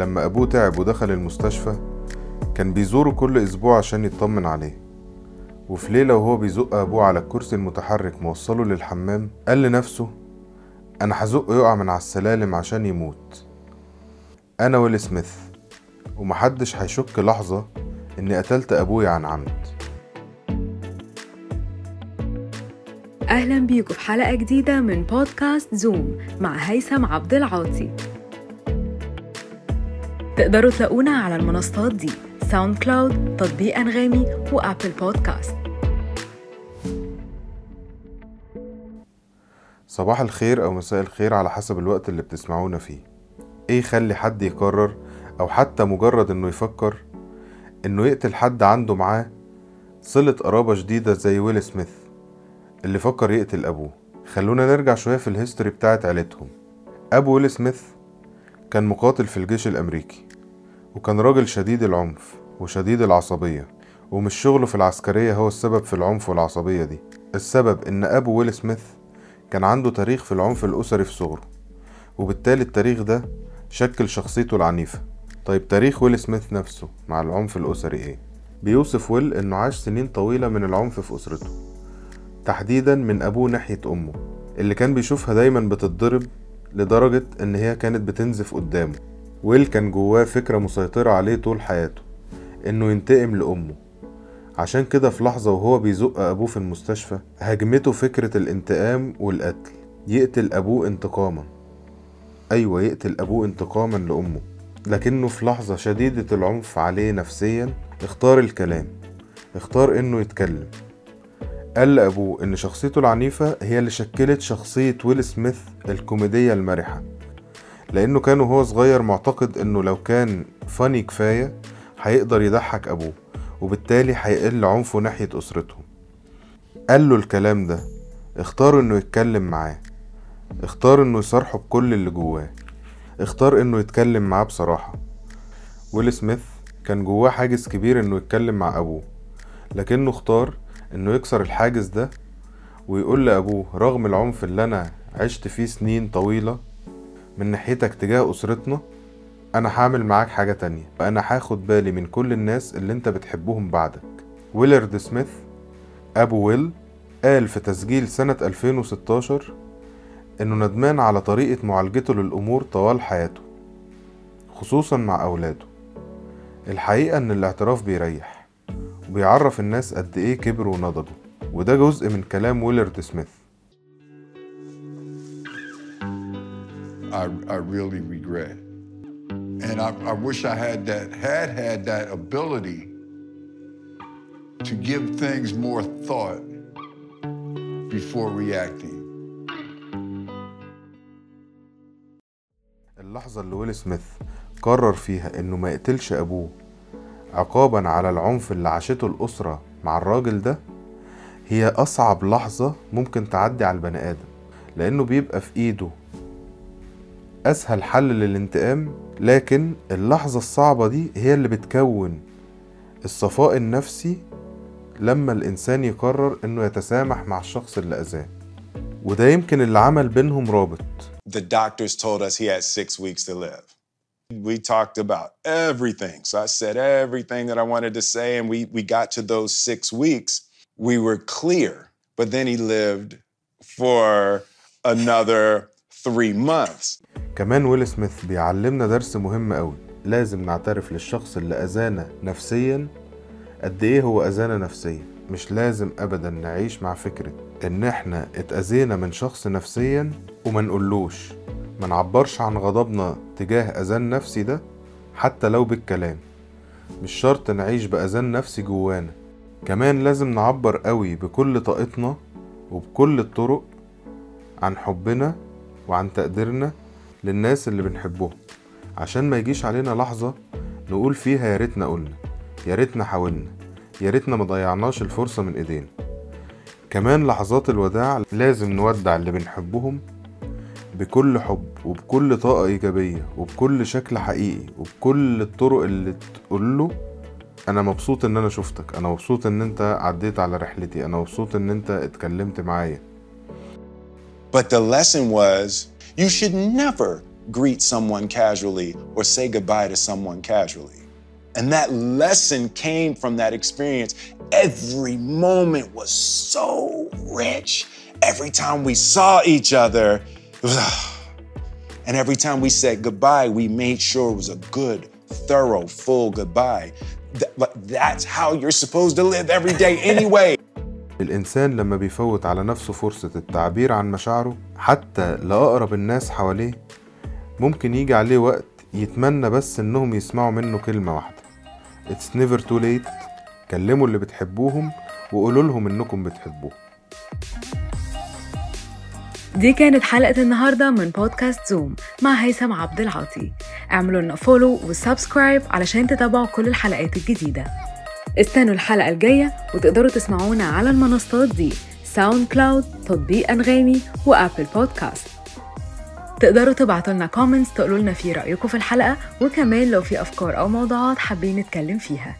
لما أبوه تعب ودخل المستشفى كان بيزوره كل أسبوع عشان يطمن عليه. وفي ليلة وهو بيزق أبوه على الكرسي المتحرك موصله للحمام قال لنفسه أنا هزقه يقع من على السلالم عشان يموت. أنا ويل سميث ومحدش هيشك لحظة إني قتلت أبويا عن عمد. أهلا بيكم في حلقة جديدة من بودكاست زوم مع هيثم عبد العاطي. تقدروا تلاقونا على المنصات دي. SoundCloud تطبيق أنغامي و Apple Podcasts. صباح الخير أو مساء الخير على حسب الوقت اللي بتسمعونا فيه. إيه يخلي حد يقرر أو حتى مجرد إنه يفكر إنه يقتل حد عنده معاه صلة قرابة جديدة زي ويل سميث اللي فكر يقتل أبوه؟ خلونا نرجع شوية في ال history بتاعت عيلتهم. أبو ويل سميث كان مقاتل في الجيش الأمريكي. وكان راجل شديد العنف وشديد العصبية ومش شغله في العسكرية هو السبب في العنف والعصبية دي. السبب إن أبو ويل سميث كان عنده تاريخ في العنف الأسري في صغره وبالتالي التاريخ ده شكل شخصيته العنيفة. طيب تاريخ ويل سميث نفسه مع العنف الأسري إيه؟ بيوصف ويل إنه عاش سنين طويلة من العنف في أسرته. تحديدا من أبوه ناحية أمه اللي كان بيشوفها دايما بتتضرب لدرجة إن هي كانت بتنزف قدامه. ويل كان جواه فكرة مسيطرة عليه طول حياته إنه ينتقم لأمه. عشان كده في لحظة وهو بيزق أبوه في المستشفى هاجمته فكرة الانتقام والقتل. يقتل أبوه انتقاما. أيوة يقتل أبوه انتقاما لأمه. لكنه في لحظة شديدة العنف عليه نفسيا اختار الكلام. اختار إنه يتكلم. قال لأبوه إن شخصيته العنيفة هي اللي شكلت شخصية ويل سميث الكوميدية المرحة. لأنه كان وهو صغير معتقد إنه لو كان فاني كفاية هيقدر يضحك أبوه وبالتالي هيقل عنفه ناحية أسرتهم قال له الكلام ده اختار إنه يتكلم معاه. اختار إنه يصارحه بكل اللي جواه. اختار إنه يتكلم معاه بصراحة. ويل سميث كان جواه حاجز كبير إنه يتكلم مع أبوه. لكنه اختار إنه يكسر الحاجز ده ويقول لأبوه رغم العنف اللي أنا عشت فيه سنين طويلة من ناحيتك تجاه أسرتنا أنا هعمل معاك حاجة تانية. وأنا هاخد بالي من كل الناس اللي أنت بتحبهم بعدك. ويلرد سميث أبو ويل قال في تسجيل سنة 2016 إنه ندمان على طريقة معالجته للأمور طوال حياته خصوصا مع أولاده. الحقيقة إن الاعتراف بيريح وبيعرف الناس قد إيه كبروا ونضجوا. وده جزء من كلام ويلرد سميث. I, I really regret. And I, I wish I had that, had had that ability to give things more thought before reacting. اللحظة اللي ويل سميث قرر فيها إنه ما يقتلش أبوه عقابا على العنف اللي عاشته الأسرة مع الراجل ده هي أصعب لحظة ممكن تعدي على البني آدم لأنه بيبقى في إيده أسهل حل للانتقام لكن اللحظة الصعبة دي هي اللي بتكون الصفاء النفسي لما الإنسان يقرر إنه يتسامح مع الشخص اللي أذاه وده يمكن اللي عمل بينهم رابط the doctors told us he had six weeks to live. We talked about everything. So I said everything that I wanted to say, and we, we got to those six weeks. We were clear. But then he lived for another three months. كمان ويل سميث بيعلمنا درس مهم قوي. لازم نعترف للشخص اللي أذانا نفسيا. قد إيه هو أذانا نفسيا؟ مش لازم أبدا نعيش مع فكرة إن إحنا اتأذينا من شخص نفسيا وما نقولوش. ما نعبرش عن غضبنا تجاه أذان نفسي ده حتى لو بالكلام. مش شرط نعيش بأذان نفسي جوانا. كمان لازم نعبر قوي بكل طاقتنا وبكل الطرق عن حبنا وعن تقديرنا للناس اللي بنحبهم. عشان ما يجيش علينا لحظة نقول فيها يا ريتنا قلنا يا ريتنا حاولنا يا ريتنا ما ضيعناش الفرصة من ايدينا. كمان لحظات الوداع لازم نودع اللي بنحبهم بكل حب وبكل طاقة إيجابية وبكل شكل حقيقي وبكل الطرق اللي تقول له أنا مبسوط إن أنا شفتك أنا مبسوط إن أنت عديت على رحلتي أنا مبسوط إن أنت اتكلمت معايا. But the lesson was you should never greet someone casually or say goodbye to someone casually. And that lesson came from that experience. Every moment was so rich. Every time we saw each other, ah. and every time we said goodbye, we made sure it was a good, thorough, full goodbye. That's how you're supposed to live every day anyway. الإنسان لما بيفوت على نفسه فرصة التعبير عن مشاعره حتى لأقرب الناس حواليه ممكن يجي عليه وقت يتمنى بس إنهم يسمعوا منه كلمة واحدة. It's never too late. كلموا اللي بتحبوهم وقولوا لهم إنكم بتحبوهم دي كانت حلقة النهاردة من بودكاست Zoom مع هيثم عبد العاطي. اعملوا لنا follow و subscribe علشان تتابعوا كل الحلقات الجديدة. استنوا الحلقة الجاية وتقدروا تسمعونا على المنصات دي SoundCloud تطبيق أنغامي و Apple Podcasts تقدروا تبعتوا لنا comments تقولوا لنا فيه رأيكم في الحلقة وكمان لو في أفكار أو موضوعات حابين نتكلم فيها.